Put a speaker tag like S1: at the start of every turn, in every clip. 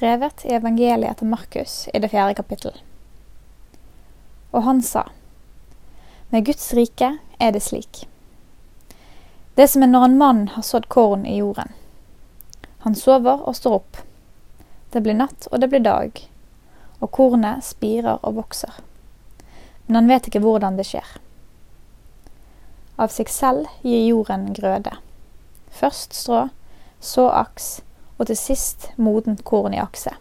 S1: skrevet i evangeliet til Markus i det fjerde kapittel. Og han sa, Med Guds rike er det slik. Det som er når en mann har sådd korn i jorden. Han sover og står opp. Det blir natt og det blir dag, og kornet spirer og vokser. Men han vet ikke hvordan det skjer. Av seg selv gir jorden grøde. Først strå, så aks, og til sist modent korn i akse.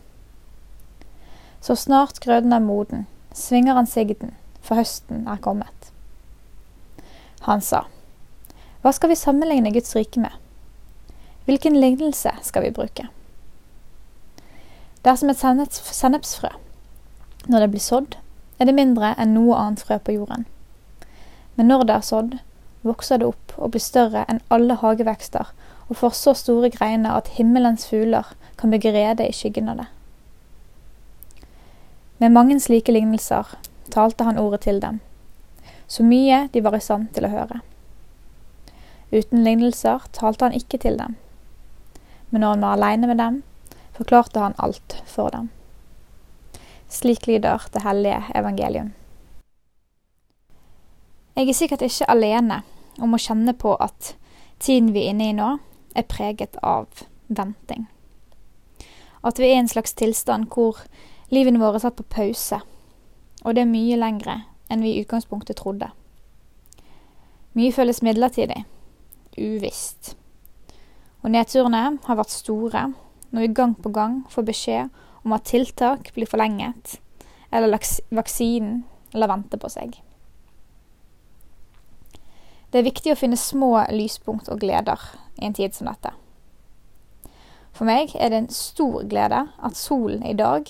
S1: Så snart grøden er moden, svinger han sigden, for høsten er kommet. Han sa, Hva skal vi sammenligne Guds rike med? Hvilken lignelse skal vi bruke? Det er som et sennepsfrø. Når det blir sådd, er det mindre enn noe annet frø på jorden. Men når det er sådd, vokser det opp og blir større enn alle hagevekster og får så store greiner at himmelens fugler kan bygge rede i skyggen av det. Med mange slike lignelser talte han ordet til dem, så mye de var i stand til å høre. Uten lignelser talte han ikke til dem, men når han var aleine med dem, forklarte han alt for dem. Slik lyder det hellige evangelium. Jeg er sikkert ikke alene om å kjenne på at tiden vi er inne i nå, er preget av venting. At vi er i en slags tilstand hvor livene våre er satt på pause, og det er mye lengre enn vi i utgangspunktet trodde. Mye føles midlertidig, uvisst. Og nedturene har vært store når vi gang på gang får beskjed om at tiltak blir forlenget, eller vaksinen lar vente på seg. Det er viktig å finne små lyspunkt og gleder i en tid som dette. For meg er det en stor glede at solen i dag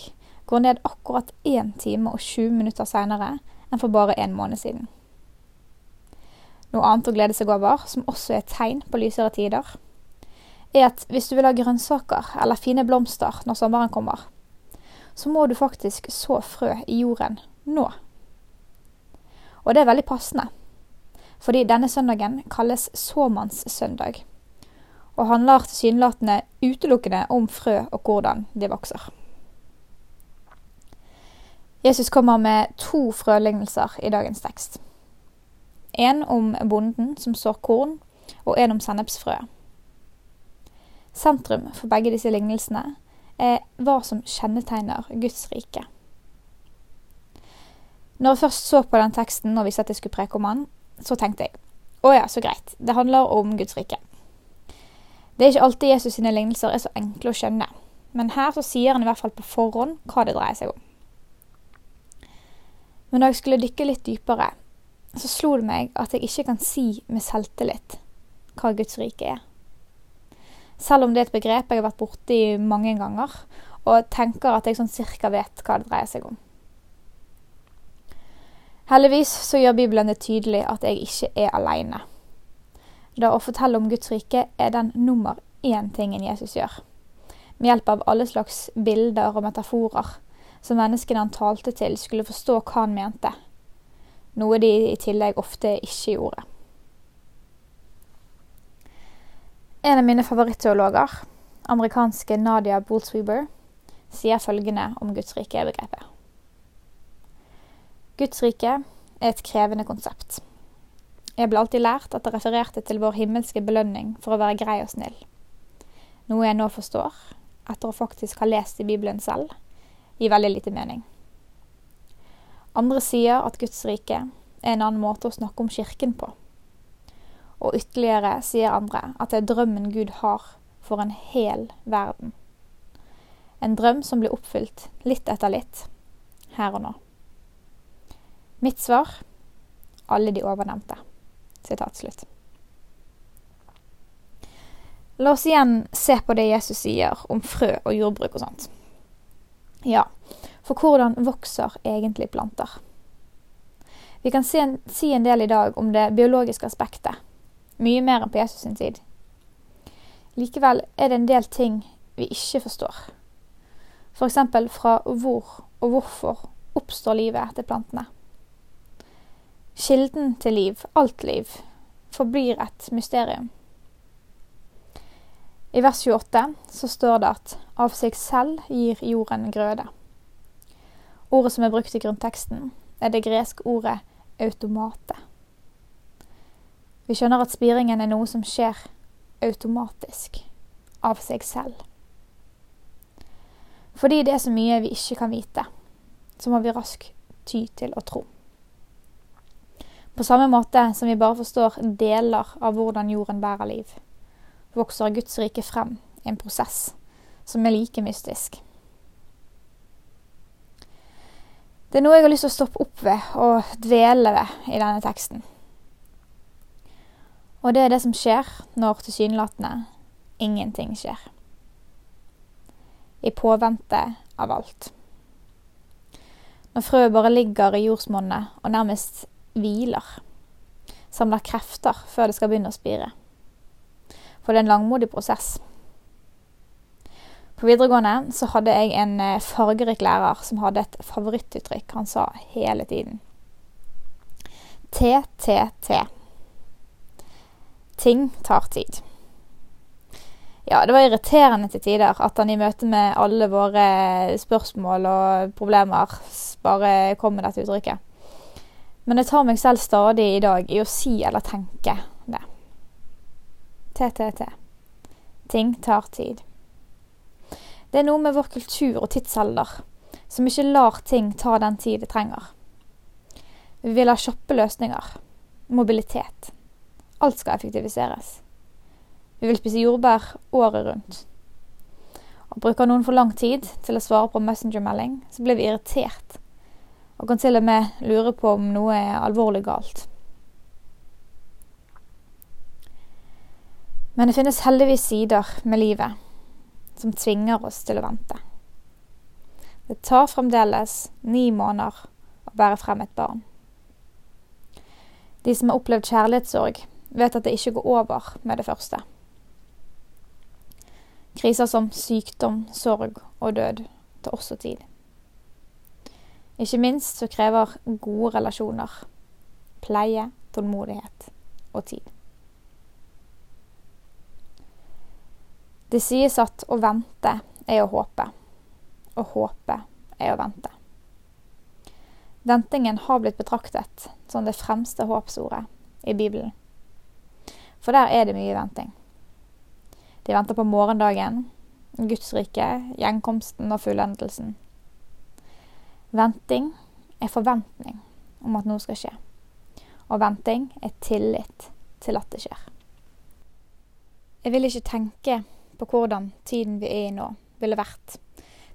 S1: går ned akkurat 1 time og 20 minutter seinere enn for bare en måned siden. Noe annet å glede seg over, som også er et tegn på lysere tider, er at hvis du vil ha grønnsaker eller fine blomster når sommeren kommer, så må du faktisk så frø i jorden nå. Og det er veldig passende, fordi denne søndagen kalles såmannssøndag og handler tilsynelatende utelukkende om frø og hvordan de vokser. Jesus kommer med to frølignelser i dagens tekst. En om bonden som sår korn, og en om sennepsfrøet. Sentrum for begge disse lignelsene er hva som kjennetegner Guds rike. Når jeg først så på den teksten og visste at jeg skulle preke om den, så tenkte jeg å ja, så greit, det handler om Guds rike. Det er ikke alltid Jesus sine lignelser er så enkle å skjønne, men her så sier han i hvert fall på forhånd hva det dreier seg om. Men da jeg skulle dykke litt dypere, så slo det meg at jeg ikke kan si med selvtillit hva Guds rike er. Selv om det er et begrep jeg har vært borti mange ganger, og tenker at jeg sånn cirka vet hva det dreier seg om. Heldigvis så gjør Bibelen det tydelig at jeg ikke er alene. Da å fortelle om Guds rike er den nummer én tingen Jesus gjør. Med hjelp av alle slags bilder og metaforer som menneskene han talte til, skulle forstå hva han mente. Noe de i tillegg ofte ikke gjorde. En av mine favoritteologer, amerikanske Nadia Bolsweber, sier følgende om Guds rike-begrepet. Guds rike er et krevende konsept. Jeg ble alltid lært at det refererte til vår himmelske belønning for å være grei og snill. Noe jeg nå forstår, etter å faktisk ha lest i Bibelen selv, gir veldig lite mening. Andre sier at Guds rike er en annen måte å snakke om kirken på. Og ytterligere sier andre at det er drømmen Gud har for en hel verden. En drøm som blir oppfylt litt etter litt, her og nå. Mitt svar alle de ovennevnte. Sitat slutt. La oss igjen se på det Jesus sier om frø og jordbruk og sånt. Ja, for hvordan vokser egentlig planter? Vi kan si en, si en del i dag om det biologiske aspektet. Mye mer enn på Jesus sin tid. Likevel er det en del ting vi ikke forstår. F.eks. For fra hvor og hvorfor oppstår livet til plantene. Kilden til liv, alt liv, forblir et mysterium. I vers 28 så står det at av seg selv gir jorden grøde. Ordet som er brukt i grunnteksten, er det greske ordet automate. Vi skjønner at spiringen er noe som skjer automatisk, av seg selv. Fordi det er så mye vi ikke kan vite, så må vi raskt ty til å tro. På samme måte som vi bare forstår deler av hvordan jorden bærer liv, vokser Guds rike frem i en prosess som er like mystisk. Det er noe jeg har lyst til å stoppe opp ved og dvele ved i denne teksten. Og det er det som skjer når tilsynelatende ingenting skjer. I påvente av alt. Når frøet bare ligger i jordsmonnet og nærmest hviler. Samler krefter før det skal begynne å spire. For det er en langmodig prosess. På videregående så hadde jeg en eh, fargerik lærer som hadde et favorittuttrykk han sa hele tiden. TTT. Ting tar tid. Ja, det var irriterende til tider at han i møte med alle våre spørsmål og problemer bare kom med dette uttrykket. Men jeg tar meg selv stadig i dag i å si eller tenke det. TTT. Ting tar tid. Det er noe med vår kultur og tidsalder som ikke lar ting ta den tid det trenger. Vi vil ha kjappe løsninger. Mobilitet. Alt skal effektiviseres. Vi vil spise jordbær året rundt. Og Bruker noen for lang tid til å svare på Messenger-melding, så blir vi irritert. Og kan til og med lure på om noe er alvorlig galt. Men det finnes heldigvis sider med livet som tvinger oss til å vente. Det tar fremdeles ni måneder å bære frem et barn. De som har opplevd kjærlighetssorg, vet at det ikke går over med det første. Kriser som sykdom, sorg og død tar også tid. Ikke minst så krever gode relasjoner pleie, tålmodighet og tid. Det sies at å vente er å håpe, og håpe er å vente. Ventingen har blitt betraktet som det fremste håpsordet i Bibelen. For der er det mye venting. De venter på morgendagen, Guds rike, gjenkomsten og fullendelsen. Venting er forventning om at noe skal skje. Og venting er tillit til at det skjer. Jeg vil ikke tenke på hvordan tiden vi er i nå, ville vært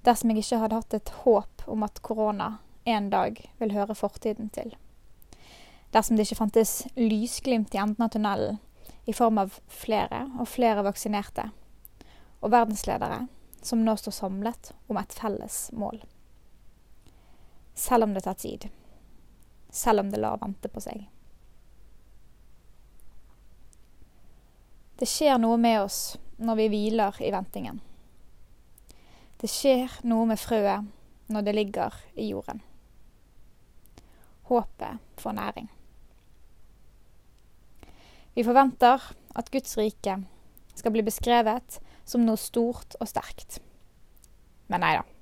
S1: dersom jeg ikke hadde hatt et håp om at korona en dag vil høre fortiden til. Dersom det ikke fantes lysglimt i enden av tunnelen i form av flere og flere vaksinerte, og verdensledere som nå står samlet om et felles mål. Selv om det tar tid. Selv om det lar vente på seg. Det skjer noe med oss når vi hviler i ventingen. Det skjer noe med frøet når det ligger i jorden. Håpet får næring. Vi forventer at Guds rike skal bli beskrevet som noe stort og sterkt. Men nei da.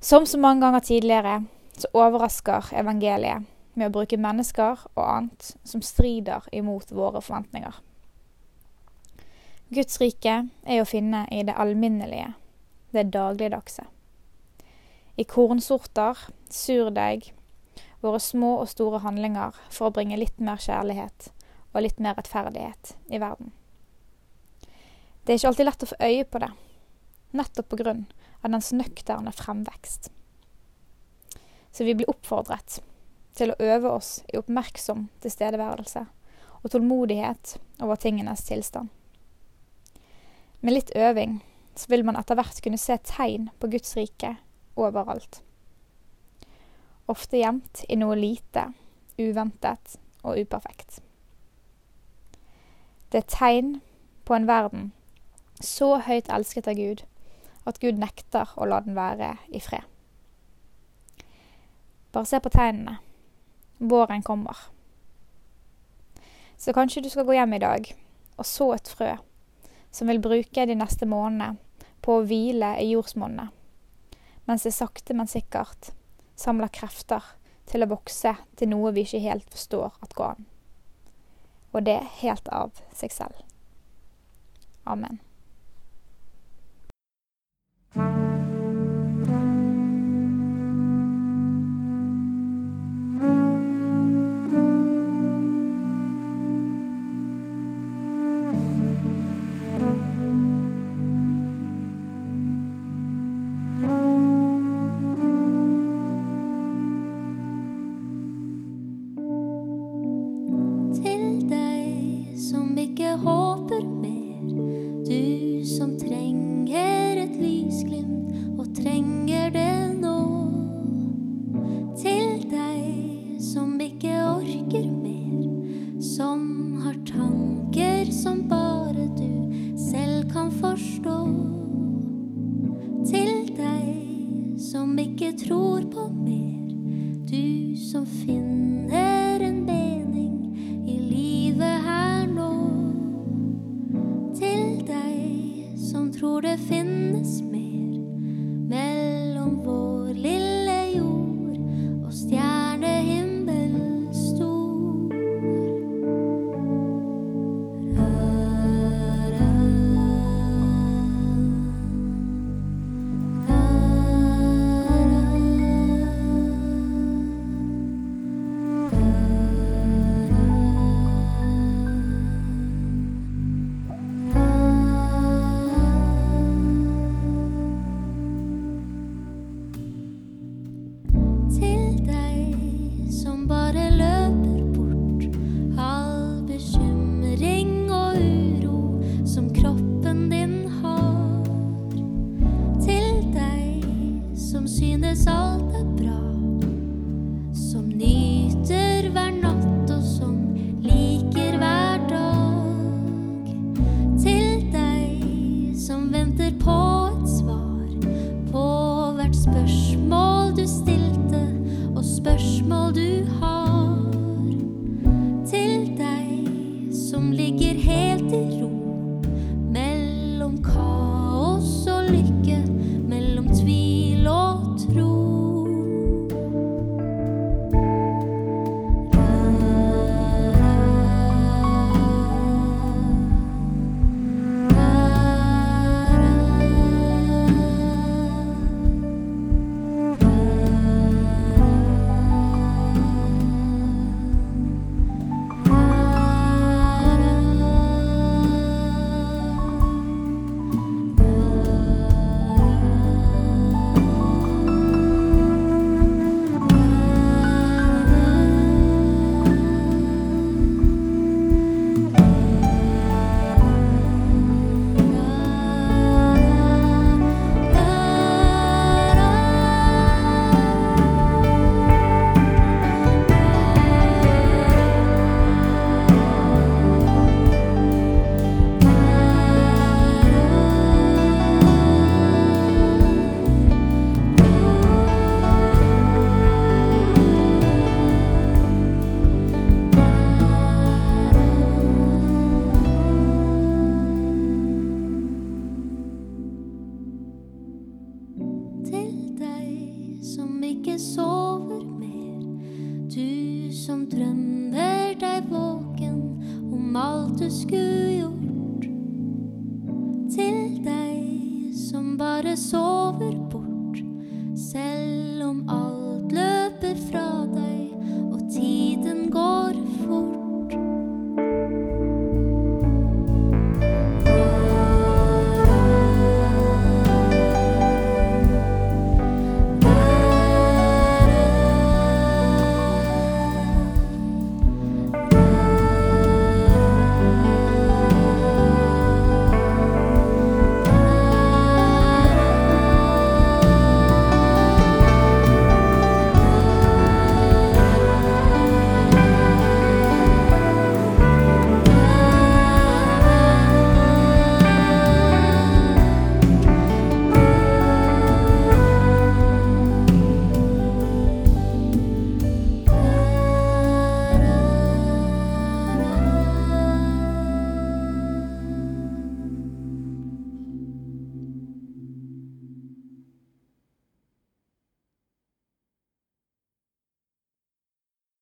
S1: Som så mange ganger tidligere så overrasker evangeliet med å bruke mennesker og annet som strider imot våre forventninger. Guds rike er å finne i det alminnelige, det dagligdagse. I kornsorter, surdeig, våre små og store handlinger for å bringe litt mer kjærlighet og litt mer rettferdighet i verden. Det er ikke alltid lett å få øye på det, nettopp på grunn av dens nøkterne fremvekst. Så vi blir oppfordret til å øve oss i oppmerksom tilstedeværelse og tålmodighet over tingenes tilstand. Med litt øving så vil man etter hvert kunne se tegn på Guds rike overalt. Ofte gjemt i noe lite, uventet og uperfekt. Det er tegn på en verden så høyt elsket av Gud at Gud nekter å la den være i fred. Bare se på tegnene. Våren kommer. Så kanskje du skal gå hjem i dag og så et frø
S2: som vil bruke de neste månedene på å hvile i jordsmonnet, mens det sakte, men sikkert samler krefter til å vokse til noe vi ikke helt forstår at går an. Og det helt av seg selv. Amen.
S3: Du som